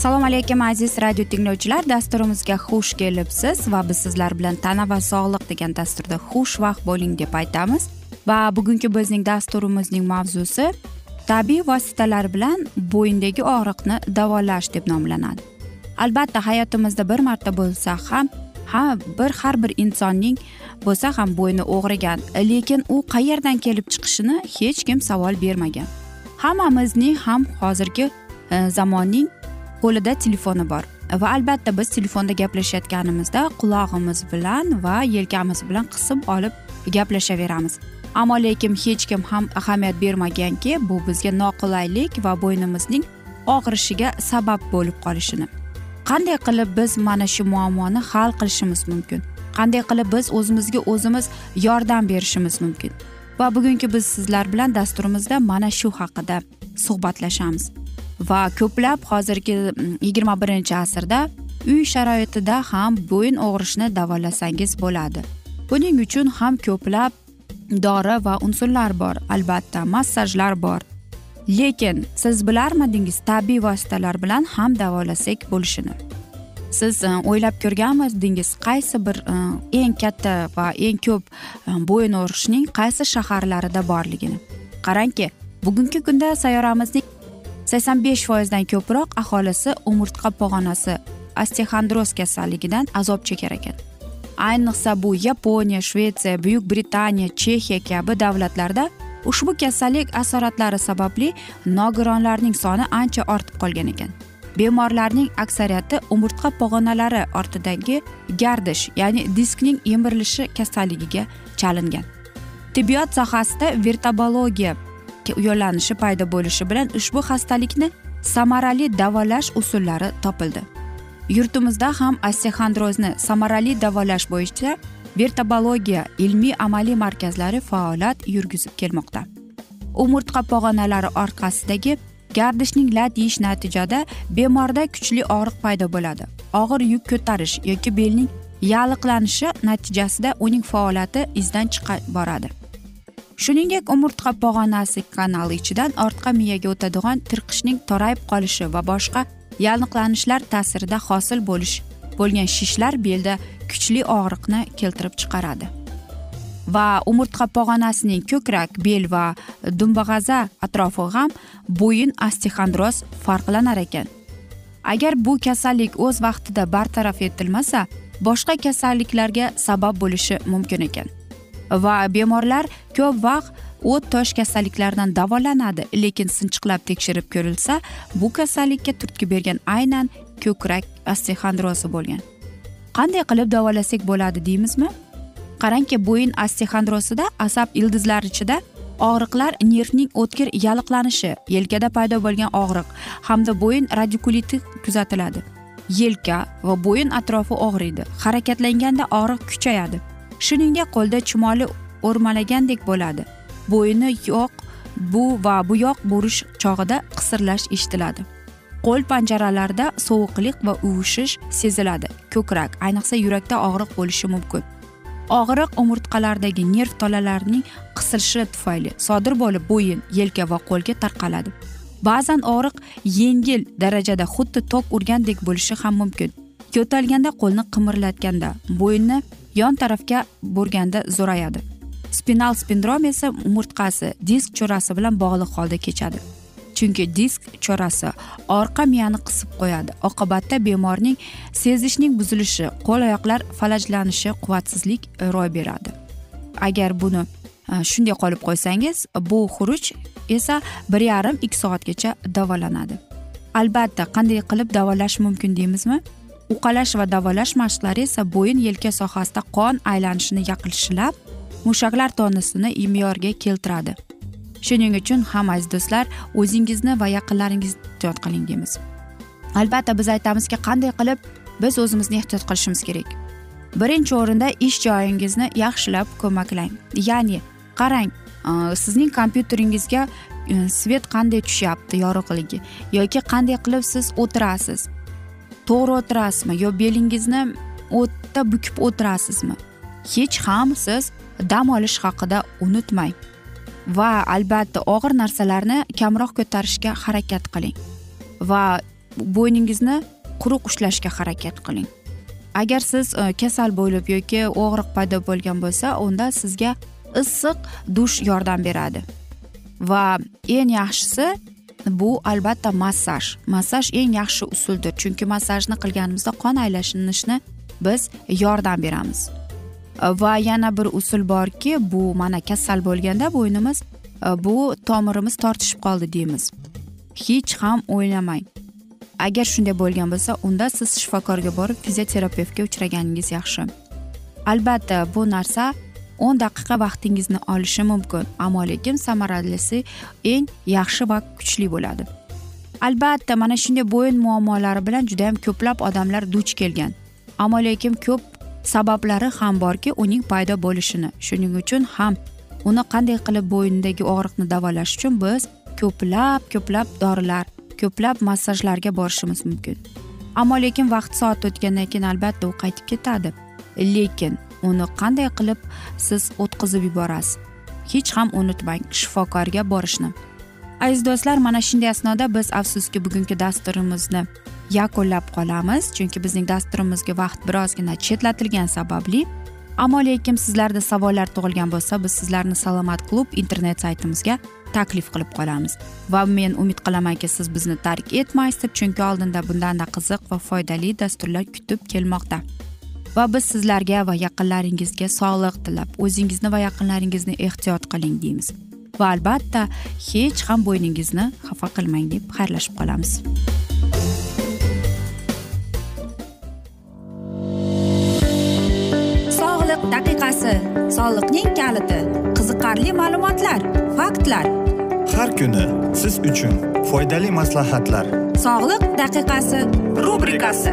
assalomu alaykum aziz radio tinglovchilar. Dasturimizga xush kelibsiz va biz sizlar bilan tana va sog'liq degan dasturda xushvaqt bo'ling deb aytamiz. Va bugungi bizning dasturimizning mavzusi tabiiy vositalar bilan bo'yindagi og'riqni davolash deb nomlanadi. Albatta hayotimizda bir marta bo'lsa ham ha bir har bir insonning bo'lsa ham bo'yni og'rigan lekin u qayerdan kelib chiqishini hech kim savol bermagan. Hammamizning ham hozirgi e, zamonning qo'lida telefoni bor. Va albatta biz telefonda gaplashayotganimizda qulog'imiz bilan va yelkamiz bilan qisib olib gaplashaveramiz. Ammo lekin hech kim ham ahamiyat bermaganki bu bizga noqulaylik va bo'ynimizning og'rishiga sabab bo'lib qolishini. Qanday qilib biz mana shu muammoni hal qilishimiz mumkin? Qanday qilib biz o'zimizga o'zimiz yordam berishimiz mumkin? Va bugungi biz sizlar bilan dasturimizda mana shu haqida suhbatlashamiz. Va ko'plab hozirgi mm, yigirma birinchi asrda uy sharoitida ham bo'yin og'rishini davolasangiz bo'ladi. Buning uchun ham ko'plab dori va unsurlar bor albatta massajlar bor. Lekin siz bilarmidingiz tabiiy vositalar bilan ham davolasak bo'lishini. Siz e, o'ylab ko'rganmidingiz qaysi bir e, eng katta va eng ko'p e, bo'yin og'rishning qaysi shaharlarida borligini. Qarangki bugungi kunda sayyoramizning sakson besh foizdan ko'proq aholisi umurtqa pog'onasi osteoxondroz kasalligidan azob chekar ekan. Ayniqsa bu yaponiya shvetsiya buyuk britaniya chexiya kabi davlatlarda ushbu kasallik asoratlari sababli nogironlarning soni ancha ortib qolgan ekan. Bemorlarning aksariyati umurtqa pog'onalari ortidagi gardish ya'ni diskning yemirilishi kasalligiga chalingan. Tibbiyot sohasida vertobologiya yo'llanishi paydo bo'lishi bilan ushbu xastalikni samarali davolash usullari topildi. Yurtimizda ham osteoxondrozni samarali davolash bo'yicha vertobologiya ilmiy amaliy markazlari faoliyat yurgizib kelmoqda. Umurtqa pog'onalari orqasidagi gardishning lat yeyish natijada bemorda kuchli og'riq paydo bo'ladi. Og'ir yuk ko'tarish yoki belning yalliqlanishi natijasida uning faoliyati izdan chiqa boradi. Shuningdek umurtqa pog'onasi kanali ichidan ortqa miyaga o'tadigan tirqishning torayib qolishi va boshqa yalliqlanishlar ta'sirida hosil bo'lish bo'lgan shishlar belda kuchli og'riqni keltirib chiqaradi. Va umurtqa pog'onasining ko'krak bel va dumbag'aza atrofi ham bo'yin osteoxondroz farqlanar ekan. Agar bu kasallik o'z vaqtida bartaraf etilmasa boshqa kasalliklarga sabab bo'lishi mumkin ekan. Va bemorlar ko'p vaqt o't tosh kasalliklaridan davolanadi. Lekin sinchiqlab tekshirib ko'rilsa bu kasallikka turtki bergan aynan ko'krak osteoxondrozi bo'lgan. Qanday qilib davolasak bo'ladi deymizmi? Qarangki bo'yin osteoxondrozida asab ildizlari ichida og'riqlar nervning o'tkir yalliqlanishi yelkada paydo bo'lgan og'riq hamda bo'yin radikuliti kuzatiladi. Yelka va bo'yin atrofi og'riydi harakatlanganda og'riq kuchayadi. Shuningdek qo'lda chumoli o'rmalagandek bo'ladi. Bo'yni yoq bu va bu yoq burish chog'ida qisirlash eshitiladi. Qo'l panjaralarida sovuqlik va uvushish seziladi. Ko'krak ayniqsa yurakda og'riq bo'lishi mumkin. Og'riq umurtqalardagi nerv tolalarining qisilishi tufayli sodir bo'lib bo'yin yelka va qo'lga tarqaladi. Ba'zan og'riq yengil darajada xuddi tok urgandek bo'lishi ham mumkin. Yo'talganda qo'lni qimirlatganda bo'yinni yon tarafga burganda zo'rayadi. Spinal sindrom esa umurtqasi disk cho'rasi bilan bog'liq holda kechadi. Chunki disk cho'rasi orqa miyani qisib qo'yadi. Oqibatda bemorning sezishning buzilishi qo'l oyoqlar falajlanishi quvvatsizlik e, ro'y beradi. Agar buni e, shunday qolib qo'ysangiz bu xuruj esa bir yarim ikki soatgacha davolanadi. Albatta qanday qilib davolash mumkin deymizmi? Uqalash va davolash mashqlari esa bo'yin yelka sohasida qon aylanishini yaxshilab mushaklar tonusini me'yorga keltiradi. Shuning uchun ham aziz do'stlar o'zingizni va yaqinlaringizni ehtiyot qiling deymiz. Albatta biz aytamizki qanday qilib biz o'zimizni ehtiyot qilishimiz kerak? Birinchi o'rinda ish joyingizni yaxshilab ko'maklang. Ya'ni qarang e, sizning kompyuteringizga e, svet qanday tushyapti yorug'ligi yoki qanday qilib siz o'tirasiz? To'g'ri o'tirasizmi yo belingizni o'tda bukib o'tirasizmi? Hech ham siz dam olish haqida unutmang. Va albatta og'ir narsalarni kamroq ko'tarishga harakat qiling. Va bo'yningizni quruq ushlashga harakat qiling. Agar siz e, kasal bo'lib yoki og'riq paydo bo'lgan bo'lsa unda sizga issiq dush yordam beradi. Va eng yaxshisi bu albatta massaj. Massaj eng yaxshi usuldir chunki massajni qilganimizda qon aylanishini biz yordam beramiz. Va yana bir usul borki bu mana kasal bo'lganda bo'ynimiz bu tomirimiz tortishib qoldi deymiz. Hech ham o'ylamang agar shunday bo'lgan bo'lsa unda siz shifokorga borib fizioterapevtga uchraganingiz yaxshi. Albatta bu narsa o'n daqiqa vaqtingizni olishi mumkin. Ammo lekin samaralisi eng yaxshi va kuchli bo'ladi. Albatta mana shunday bo'yin muammolari bilan judayam ko'plab odamlar duch kelgan. Ammo lekin ko'p sabablari ham borki uning paydo bo'lishini shuning uchun ham uni qanday qilib bo'yindagi og'riqni davolash uchun biz ko'plab ko'plab dorilar ko'plab massajlarga borishimiz mumkin. Ammo lekin vaqt soat o'tgandan keyin albatta u qaytib ketadi. Lekin uni qanday qilib siz o'tkazib yuborasiz? Hech ham unutmang shifokorga borishni. Aziz do'stlar mana shunday asnoda biz afsuski bugungi dasturimizni yakunlab qolamiz chunki bizning dasturimizga vaqt birozgina chetlatilgani sababli ammo lekin sizlarda savollar tug'ilgan bo'lsa biz sizlarni salomat klub internet saytimizga taklif qilib qolamiz. Va men umid qilamanki siz bizni tark etmaysiz deb chunki oldinda bundanda qiziq va foydali dasturlar kutib kelmoqda. Va biz sizlarga va yaqinlaringizga sog'lik tilab o'zingizni va yaqinlaringizni ehtiyot qiling deymiz. Va albatta hech ham bo'yningizni xafa qilmang deb xayrlashib qolamiz. Daqiqasi soliqning kaliti qiziqarli ma'lumotlar faktlar. Har kuni siz uchun foydali maslahatlar. Sog'liq daqiqasi rubrikasi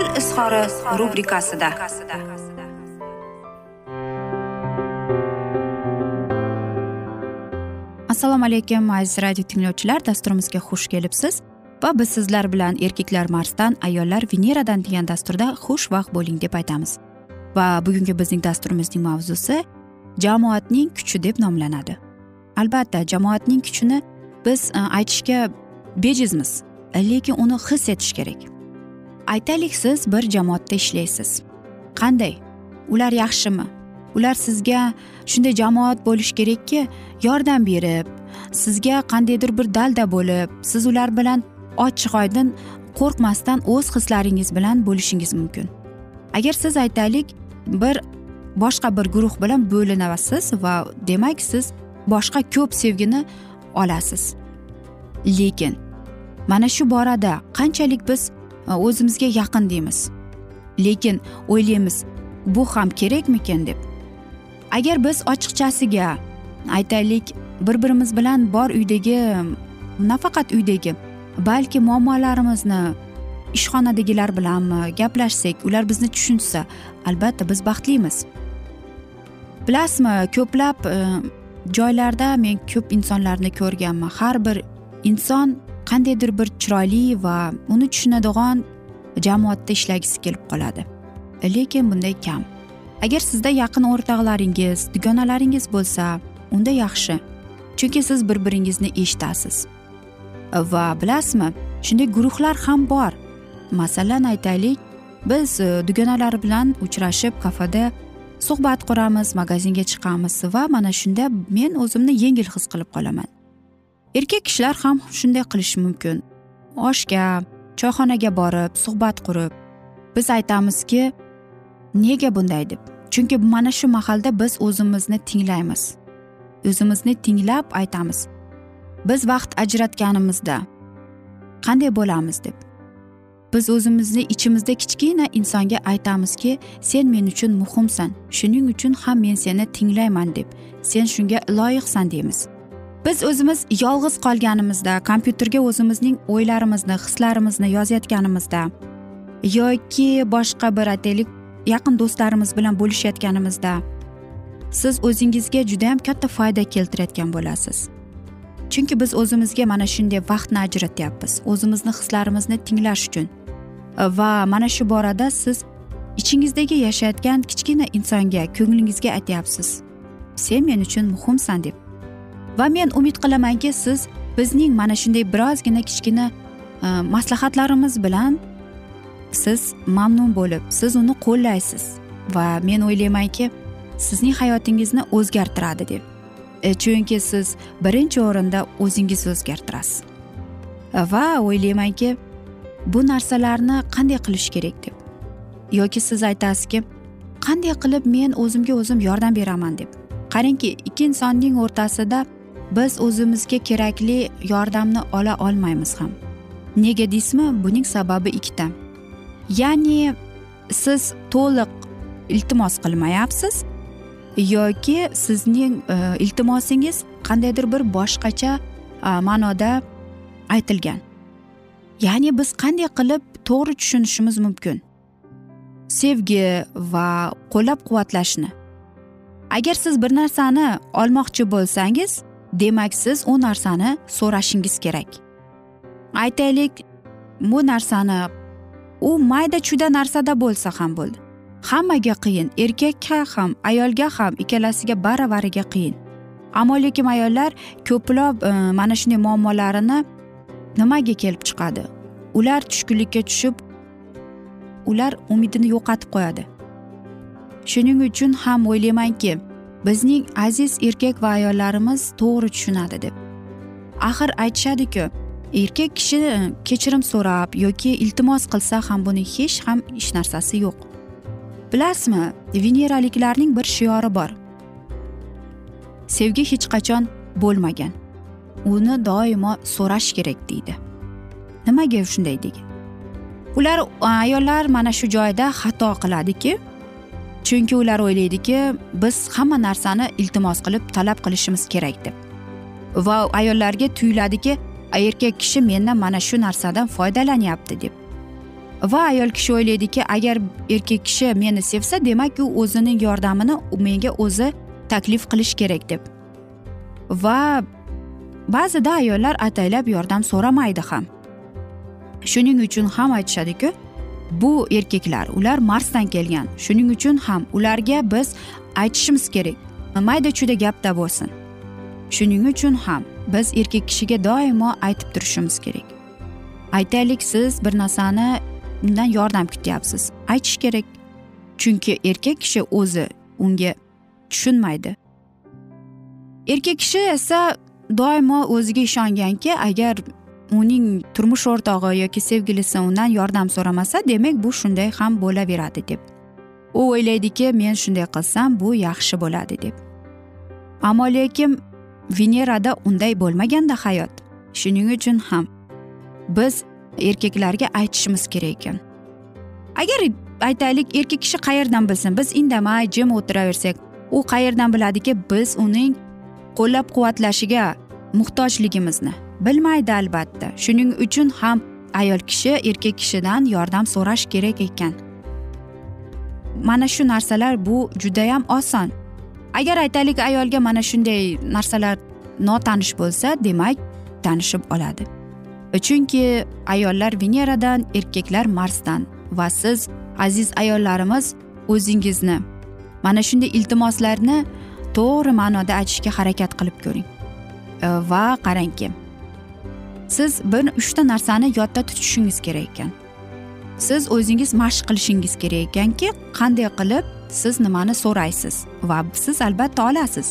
izhori rubrikasida. Assalomu alaykum aziz radio tinglovchilar. Dasturimizga xush kelibsiz. Va biz sizlar bilan erkaklar marsdan ayollar veneradan degan dasturda xushvaqt bo'ling deb aytamiz. Va bugungi bizning dasturimizning mavzusi jamoatning kuchi deb nomlanadi. Albatta jamoatning kuchini biz e, aytishga bejizmiz lekin uni his etish kerak. Aytaylik siz bir jamoatda ishlaysiz. Qanday? Ular yaxshimi? Ular sizga shunday jamoat bo'lishi kerakki yordam berib sizga qandaydir bir dalda bo'lib siz ular bilan ochiq oydin qo'rqmasdan o'z hislaringiz bilan bo'lishingiz mumkin. Agar siz aytaylik bir boshqa bir guruh bilan bo'linasiz va demak siz boshqa ko'p sevgini olasiz. Lekin mana shu borada qanchalik biz Э, o'zimizga yaqin deymiz. Lekin o'ylaymiz bu ham kerakmikin deb. Agar biz ochiqchasiga aytaylik bir birimiz bilan bor uydagi nafaqat uydagi balki muammolarimizni ishxonadagilar bilanmi gaplashsak ular bizni tushunsa albatta biz baxtlimiz. Bilasizmi ko'plab e, joylarda men ko'p insonlarni ko'rganman. Har bir inson qandaydir bir chiroyli va uni tushunadigan jamoatda ishlagisi kelib qoladi. Lekin bunday kam. Agar sizda yaqin o'rtoqlaringiz dugonalaringiz bo'lsa unda yaxshi. Chunki siz bir biringizni eshitasiz. Va bilasizmi shunday guruhlar ham bor. Masalan aytaylik biz e, dugonalar bilan uchrashib kafeda suhbat quramiz magazinga chiqamiz va mana shunda men o'zimni yengil his qilib qolaman. Erkak kishilar ham shunday qilishi mumkin. Oshga choyxonaga borib suhbat qurib. Biz aytamizki nega bunday? deb. Chunki mana shu mahalda biz o'zimizni tinglaymiz. O'zimizni tinglab aytamiz. Biz vaqt ajratganimizda qanday bo'lamiz deb. Biz o'zimizni ichimizda kichkina insonga aytamizki sen men uchun muhimsan shuning uchun ham men seni tinglayman deb. Sen shunga loyiqsan deymiz. Biz o'zimiz yolg'iz qolganimizda kompyuterga o'zimizning o'ylarimizni hislarimizni yozayotganimizda yoki boshqa bir aytaylik yaqin do'stlarimiz bilan bo'lishayotganimizda siz o'zingizga judayam katta foyda keltirayotgan bo'lasiz. Chunki biz o'zimizga mana shunday vaqtni ajratyapmiz o'zimizni hislarimizni tinglash uchun. Va mana shu borada siz ichingizdagi yashayotgan kichkina insonga ko'nglingizga aytyapsiz sen men uchun muhimsan deb va men umid qilamanki siz bizning mana shunday birozgina kichkina e, maslahatlarimiz bilan siz mamnun bo'lib siz uni qo'llaysiz. Va men o'ylaymanki sizning hayotingizni o'zgartiradi deb. E, chunki siz birinchi o'rinda o'zingizni o'zgartirasiz. Va o'ylaymanki bu narsalarni qanday qilish kerak deb. Yoki siz aytasizki qanday qilib men o'zimga o'zim yordam beraman deb. Qarangki ikki insonning o'rtasida biz o'zimizga kerakli yordamni ola olmaymiz ham. Nega deysizmi? Buning sababi ikkita. Ya'ni siz to'liq iltimos qilmayapsiz yoki sizning e, iltimosingiz qandaydir bir boshqacha e, ma'noda aytilgan. Ya'ni biz qanday qilib to'g'ri tushunishimiz mumkin? Sevgi va qo'llab quvvatlashni agar siz bir narsani olmoqchi bo'lsangiz demak siz u narsani so'rashingiz kerak. Aytaylik bu narsani u mayda chuyda narsada bo'lsa ham bo'ldi. Hammaga qiyin erkakka ham ayolga ham ikkalasiga baravariga qiyin. Ammo lekin ayollar ko'plab e, mana shunday muammolarini nimaga kelib chiqadi? Ular tushkunlikka tushib ular umidini yo'qotib qo'yadi. Shuning uchun ham o'ylaymanki bizning aziz erkak va ayollarimiz to'g'ri tushunadi deb. Axir aytishadiku erkak kishi kechirim so'rab yoki iltimos qilsa ham buni hech ham hech narsasi yo'q. Bilasizmi veneraliklarning bir shiori bor. Sevgi hech qachon bo'lmagan. Uni doimo so'rash kerak deydi. Nimaga shunday degan ular ayollar mana shu joyda xato qiladiki chunki ular o'ylaydiki biz hamma narsani iltimos qilib talab qilishimiz kerak deb. Va ayollarga tuyuladiki erkak kishi mendan mana shu narsadan foydalanyapti deb. Va ayol kishi o'ylaydiki agar erkak kishi meni sevsa demak u o'zining yordamini menga o'zi taklif qilish kerak deb. Va ba'zida ayollar ataylab yordam so'ramaydi ham. Shuning uchun ham aytishadiku bu erkaklar ular marsdan kelgan. Shuning uchun ham ularga biz aytishimiz kerak mayda chuyda gapda bo'lsin. Shuning uchun ham biz erkak kishiga doimo aytib turishimiz kerak. Aytaylik siz bir narsani undan yordam kutyapsiz. Aytish kerak chunki erkak kishi o'zi unga tushunmaydi. Erkak kishi esa doimo o'ziga ishonganki agar uning turmush o'rtog'i yoki sevgilisi undan yordam so'ramasa demak bu shunday ham bo'laveradi deb. U o'ylaydiki men shunday qilsam bu yaxshi bo'ladi deb. Ammo lekin venerada unday bo'lmaganda hayot. Shuning uchun ham biz erkaklarga aytishimiz kerak ekan. Agar aytaylik erkak kishi qayerdan bilsin? Biz indamay jim o'tiraversak u qayerdan biladiki biz uning qo'llab quvvatlashiga muhtojligimizni bilmaydi albatta. Shuning uchun ham ayol kishi erkak kishidan yordam so'rash kerak ekan. Mana shu narsalar bu judayam oson. Agar aytaylik ayolga mana shunday narsalar notanish bo'lsa demak tanishib oladi. Chunki ayollar veneradan erkaklar marsdan. Va siz aziz ayollarimiz o'zingizni mana shunday iltimoslarni to'g'ri ma'noda aytishga harakat qilib ko'ring. Va qarangki siz bir uchta narsani yodda tutishingiz kerak ekan. Siz o'zingiz mashq qilishingiz kerak ekanki qanday qilib siz nimani so'raysiz va siz albatta olasiz.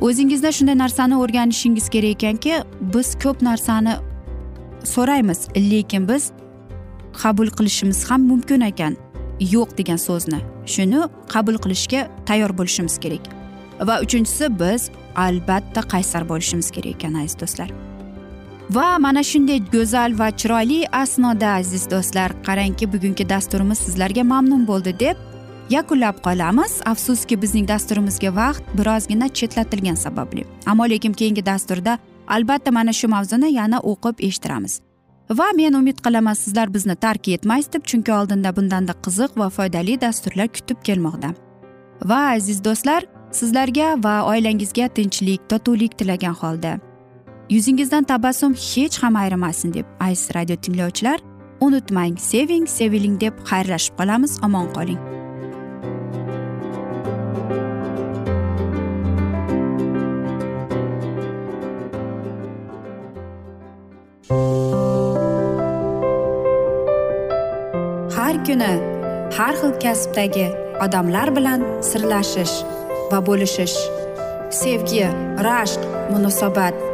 O'zingizda shunday narsani o'rganishingiz kerak ekanki biz ko'p narsani so'raymiz lekin biz qabul qilishimiz ham mumkin ekan yo'q degan so'zni. Shuni qabul qilishga tayyor bo'lishimiz kerak. Va uchinchisi biz albatta qaysar bo'lishimiz kerak ekan aziz do'stlar. Va mana shunday go'zal va chiroyli asnoda aziz do'stlar qarangki bugungi dasturimiz sizlarga mamnun bo'ldi deb yakunlab qolamiz. Afsuski bizning dasturimizga vaqt birozgina chetlatilgani sababli. Ammo lekin keyingi dasturda albatta mana shu mavzuni yana o'qib eshittiramiz. Va men umid qilaman sizlar bizni tark etmaysiz deb chunki oldinda bundanda qiziq va foydali dasturlar kutib kelmoqda. Va aziz do'stlar sizlarga va oilangizga tinchlik totuvlik tilagan holda yuzingizdan tabassum hech ham ayrimasin deb aziz radio tinglovchilar unutmang seving seviling deb xayrlashib qolamiz. Omon qoling. Har kuni har xil kasbdagi odamlar bilan sirlashish va bo'lishish. Sevgi rashq munosabat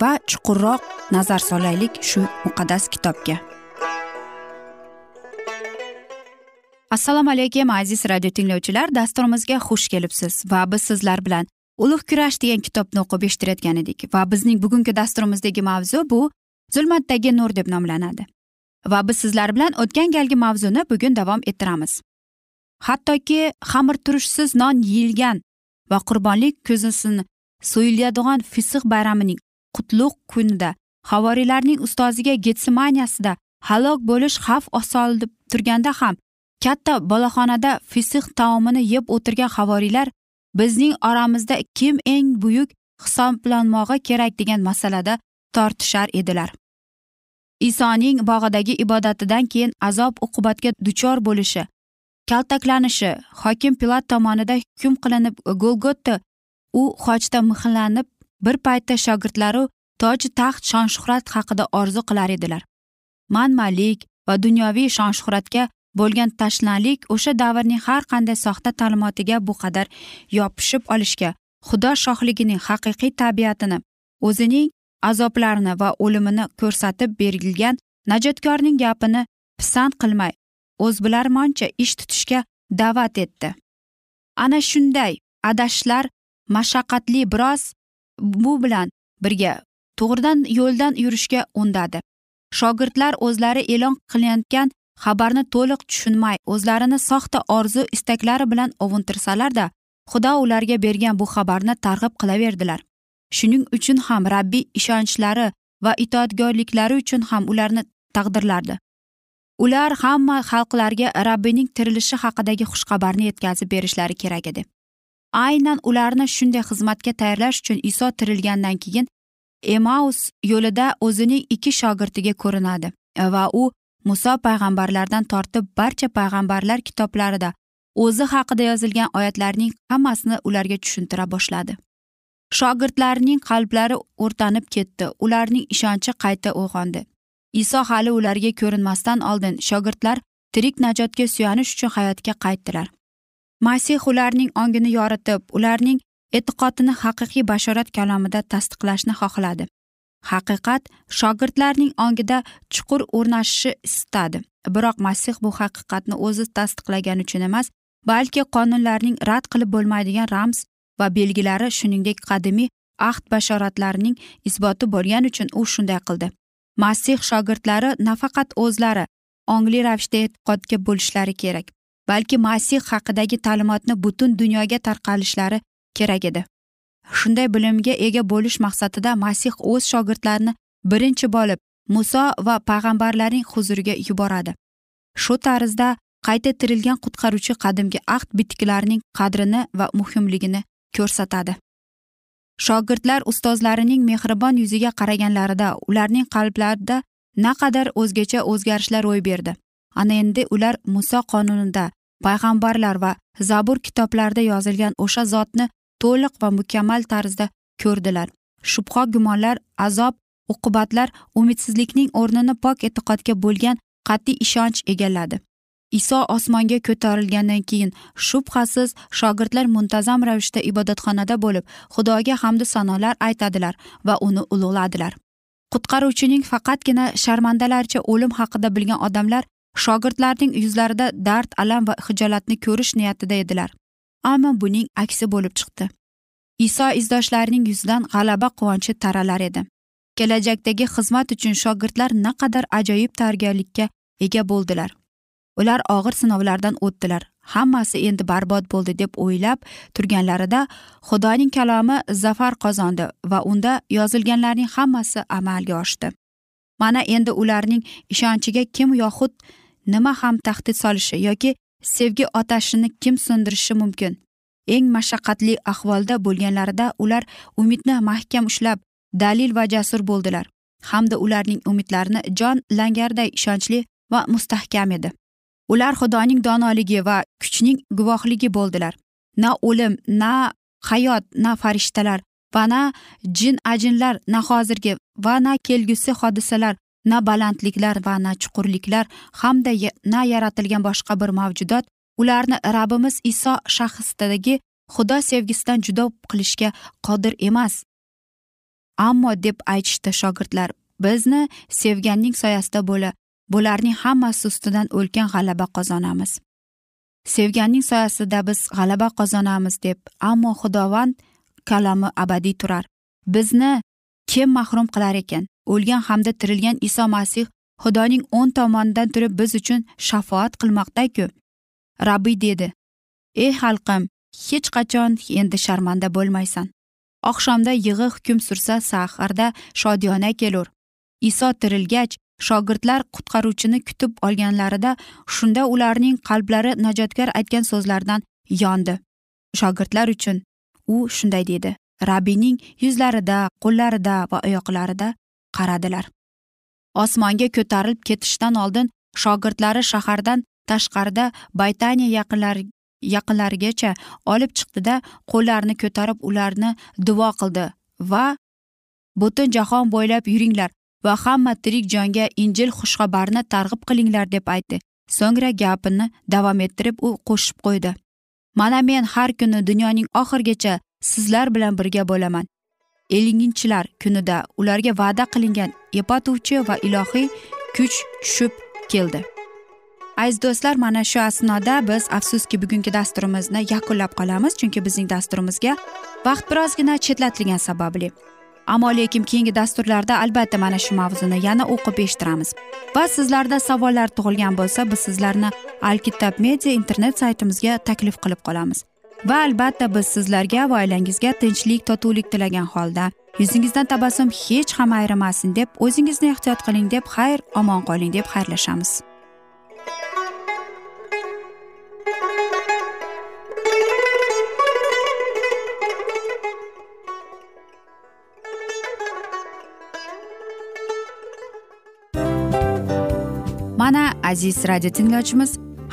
va chuqurroq nazar solaylik shu muqaddas kitobga. Assalomu alaykum aziz radio tinglovchilar. Dasturimizga xush kelibsiz va biz sizlar bilan ulug' kurash degan kitobni o'qib eshittirayotgan edik va bizning bugungi dasturimizdagi mavzu bu zulmatdagi nur deb nomlanadi. Va biz sizlar bilan o'tgan galgi mavzuni bugun davom ettiramiz. Hattoki xamir turishsiz non yeyilgan va qurbonlik ko'zasini so'yiladigan fisq bayramining qutlug' kunida havoriylarning ustoziga getsemaniyasida halok bo'lish xavf solib turganda ham katta boloxonada fisq taomini yeb o'tirgan havoriylar bizning oramizda kim eng buyuk hisoblanmog'i kerak degan masalada tortishar edilar. Isoning bog'idagi ibodatidan keyin azob uqubatga duchor bo'lishi kaltaklanishi hokim pilat tomonidan hukm qilinib golgota u xochda mixlanib bir paytda shogirdlari toj taxt shon shuhrat haqida orzu qilar edilar. Manmalik va dunyoviy shon shuhratga bo'lgan tashnalik o'sha davrning har qanday soxta ta'limotiga bu qadar yopishib olishga xudo shohligining haqiqiy tabiatini o'zining azoblarini va o'limini ko'rsatib berilgan najotkorning gapini pisand qilmay o'zbilarmoncha ish tutishga da'vat etdi. Ana shunday adashishlar mashaqqatli biroz bu bilan birga to'g'ridan yo'ldan yurishga undadi. Shogirdlar o'zlari e'lon qilayotgan xabarni to'liq tushunmay o'zlarini soxta orzu istaklari bilan ovuntirsalarda xudo ularga bergan bu xabarni targ'ib qilaverdilar. Shuning uchun ham rabbiy ishonchlari va itoatgorliklari uchun ham ularni taqdirlardi. Ular hamma xalqlarga rabbiyning tirilishi haqidagi xushxabarni yetkazib berishlari kerak edi. Aynan ularni shunday xizmatga tayyorlash uchun iso tirilgandan keyin emaus yo'lida o'zining ikki shogirdiga ko'rinadi va u muso payg'ambarlardan tortib barcha payg'ambarlar kitoblarida o'zi haqida yozilgan oyatlarning hammasini ularga tushuntira boshladi. Shogirdlarning qalblari o'rtanib ketdi ularning ishonchi qayta uyg'ondi. Iso hali ularga ko'rinmasdan oldin shogirdlar tirik najotga suyanish uchun hayotga qaytdilar. Masih ularning ongini yoritib ularning e'tiqodini haqiqiy bashorat kalomida tasdiqlashni xohladi. Haqiqat shogirdlarning ongida chuqur o'rnashishi istadi. Biroq masih bu haqiqatni o'zi tasdiqlagani uchun emas balki qonunlarning rad qilib bo'lmaydigan ramz va belgilari shuningdek qadimiy ahd bashoratlarining isboti bo'lgani uchun u shunday qildi. Masih shogirdlari nafaqat o'zlari ongli ravishda e'tiqodga bo'lishlari kerak. Balki masih haqidagi ta'limotni butun dunyoga tarqalishlari kerak edi. Shunday bilimga ega bo'lish maqsadida masih o'z shogirdlarini birinchi bo'lib muso va payg'ambarlarning huzuriga yuboradi. Shu tarzda qayta tirilgan qutqaruvchi qadimgi ahd bitiklarining qadrini va muhimligini ko'rsatadi. Shogirdlar ustozlarining mehribon yuziga qaraganlarida ularning qalblarida naqadar o'zgacha o'zgarishlar ro'y berdi. Ana endi ular muso qonunida payg'ambarlar va zabur kitoblarida yozilgan o'sha zotni to'liq va mukammal tarzda ko'rdilar. Shubha gumonlar azob uqubatlar umidsizlikning o'rnini pok e'tiqodga bo'lgan qat'iy ishonch egalladi. Iso osmonga ko'tarilgandan keyin shubhasiz shogirdlar muntazam ravishda ibodatxonada bo'lib xudoga hamdu sanolar aytadilar va uni ulug'ladilar. Qutqaruvchining faqatgina sharmandalarcha o'lim haqida bilgan odamlar shogirdlarning yuzlarida dard alam va hijolatni ko'rish niyatida edilar. Ammo buning aksi bo'lib chiqdi. Iso izdoshlarining yuzidan g'alaba quvonchi taralar edi. Kelajakdagi xizmat uchun shogirdlar naqadar ajoyib tayyorgarlikka ega bo'ldilar. Ular og'ir sinovlardan o'tdilar. Hammasi endi barbod bo'ldi deb o'ylab turganlarida xudoning kalomi zafar qozondi va unda yozilganlarning hammasi amalga oshdi. Mana endi ularning ishonchiga kim yoxud nima ham tahdid solishi yoki sevgi otashini kim so'ndirishi mumkin? Eng mashaqqatli ahvolda bo'lganlarida ular umidni mahkam ushlab dalil va jasur bo'ldilar hamda ularning umidlarini jon langarday ishonchli va mustahkam edi. Ular xudoning donoligi va kuchning guvohligi bo'ldilar. Na o'lim na hayot na farishtalar va na jin ajinlar na hozirgi va na kelgusi hodisalar na balandliklar va na chuqurliklar hamda na yaratilgan boshqa bir mavjudot ularni rabbimiz iso shaxsidagi xudo sevgisidan judo qilishga qodir emas. Ammo deb aytishdi shogirdlar bizni sevganning soyasida bo'la bularning hammasi ustidan ulkan g'alaba qozonamiz. Sevganning soyasida biz g'alaba qozonamiz deb ammo xudovand kalami abadiy turar. Bizni kim mahrum qilar ekan? O'lgan hamda tirilgan iso masih xudoning o'ng tomonidan turib biz uchun shafoat qilmoqdaku rabbiy dedi ey xalqim hech qachon endi sharmanda bo'lmaysan. Oqshomda yig'i hukm sursa saharda shodiyona kelur. Iso tirilgach shogirdlar qutqaruvchini kutib olganlarida shunda ularning qalblari najotkor aytgan so'zlardan yondi. Shogirdlar uchun u shunday dedi rabbiyning yuzlarida qo'llarida va oyoqlarida qaradilar. Osmonga ko'tarilib ketishdan oldin shogirdlari shahardan tashqarida baytaniya yaqinlari yaqinlarigacha olib chiqdida qo'llarini ko'tarib ularni duo qildi va butun jahon bo'ylab yuringlar va hamma tirik jonga injil xushxabarni targ'ib qilinglar deb aytdi. So'ngra gapini davom ettirib u qo'shib qo'ydi. Mana men har kuni dunyoning oxirigacha sizlar bilan birga bo'laman. Elginchilar kunida ularga va'da qilingan yepatuvchi va ilohiy kuch tushib keldi. Aziz do'stlar mana shu asnoda biz afsuski bugungi dasturimizni yakunlab qolamiz chunki bizning dasturimizga vaqt birozgina chetlatilgani sababli. Ammo lekin keyingi dasturlarda albatta mana shu mavzuni yana o'qib eshittiramiz. Va sizlarda savollar tug'ilgan bo'lsa biz sizlarni alkitab media internet saytimizga taklif qilib qolamiz. Va albatta biz sizlarga va oilangizga tinchlik totuvlik tilagan holda yuzingizdan tabassum hech ham ayrimasin deb o'zingizni ehtiyot qiling deb xayr omon qoling deb xayrlashamiz. Mana aziz radio tinglovchimiz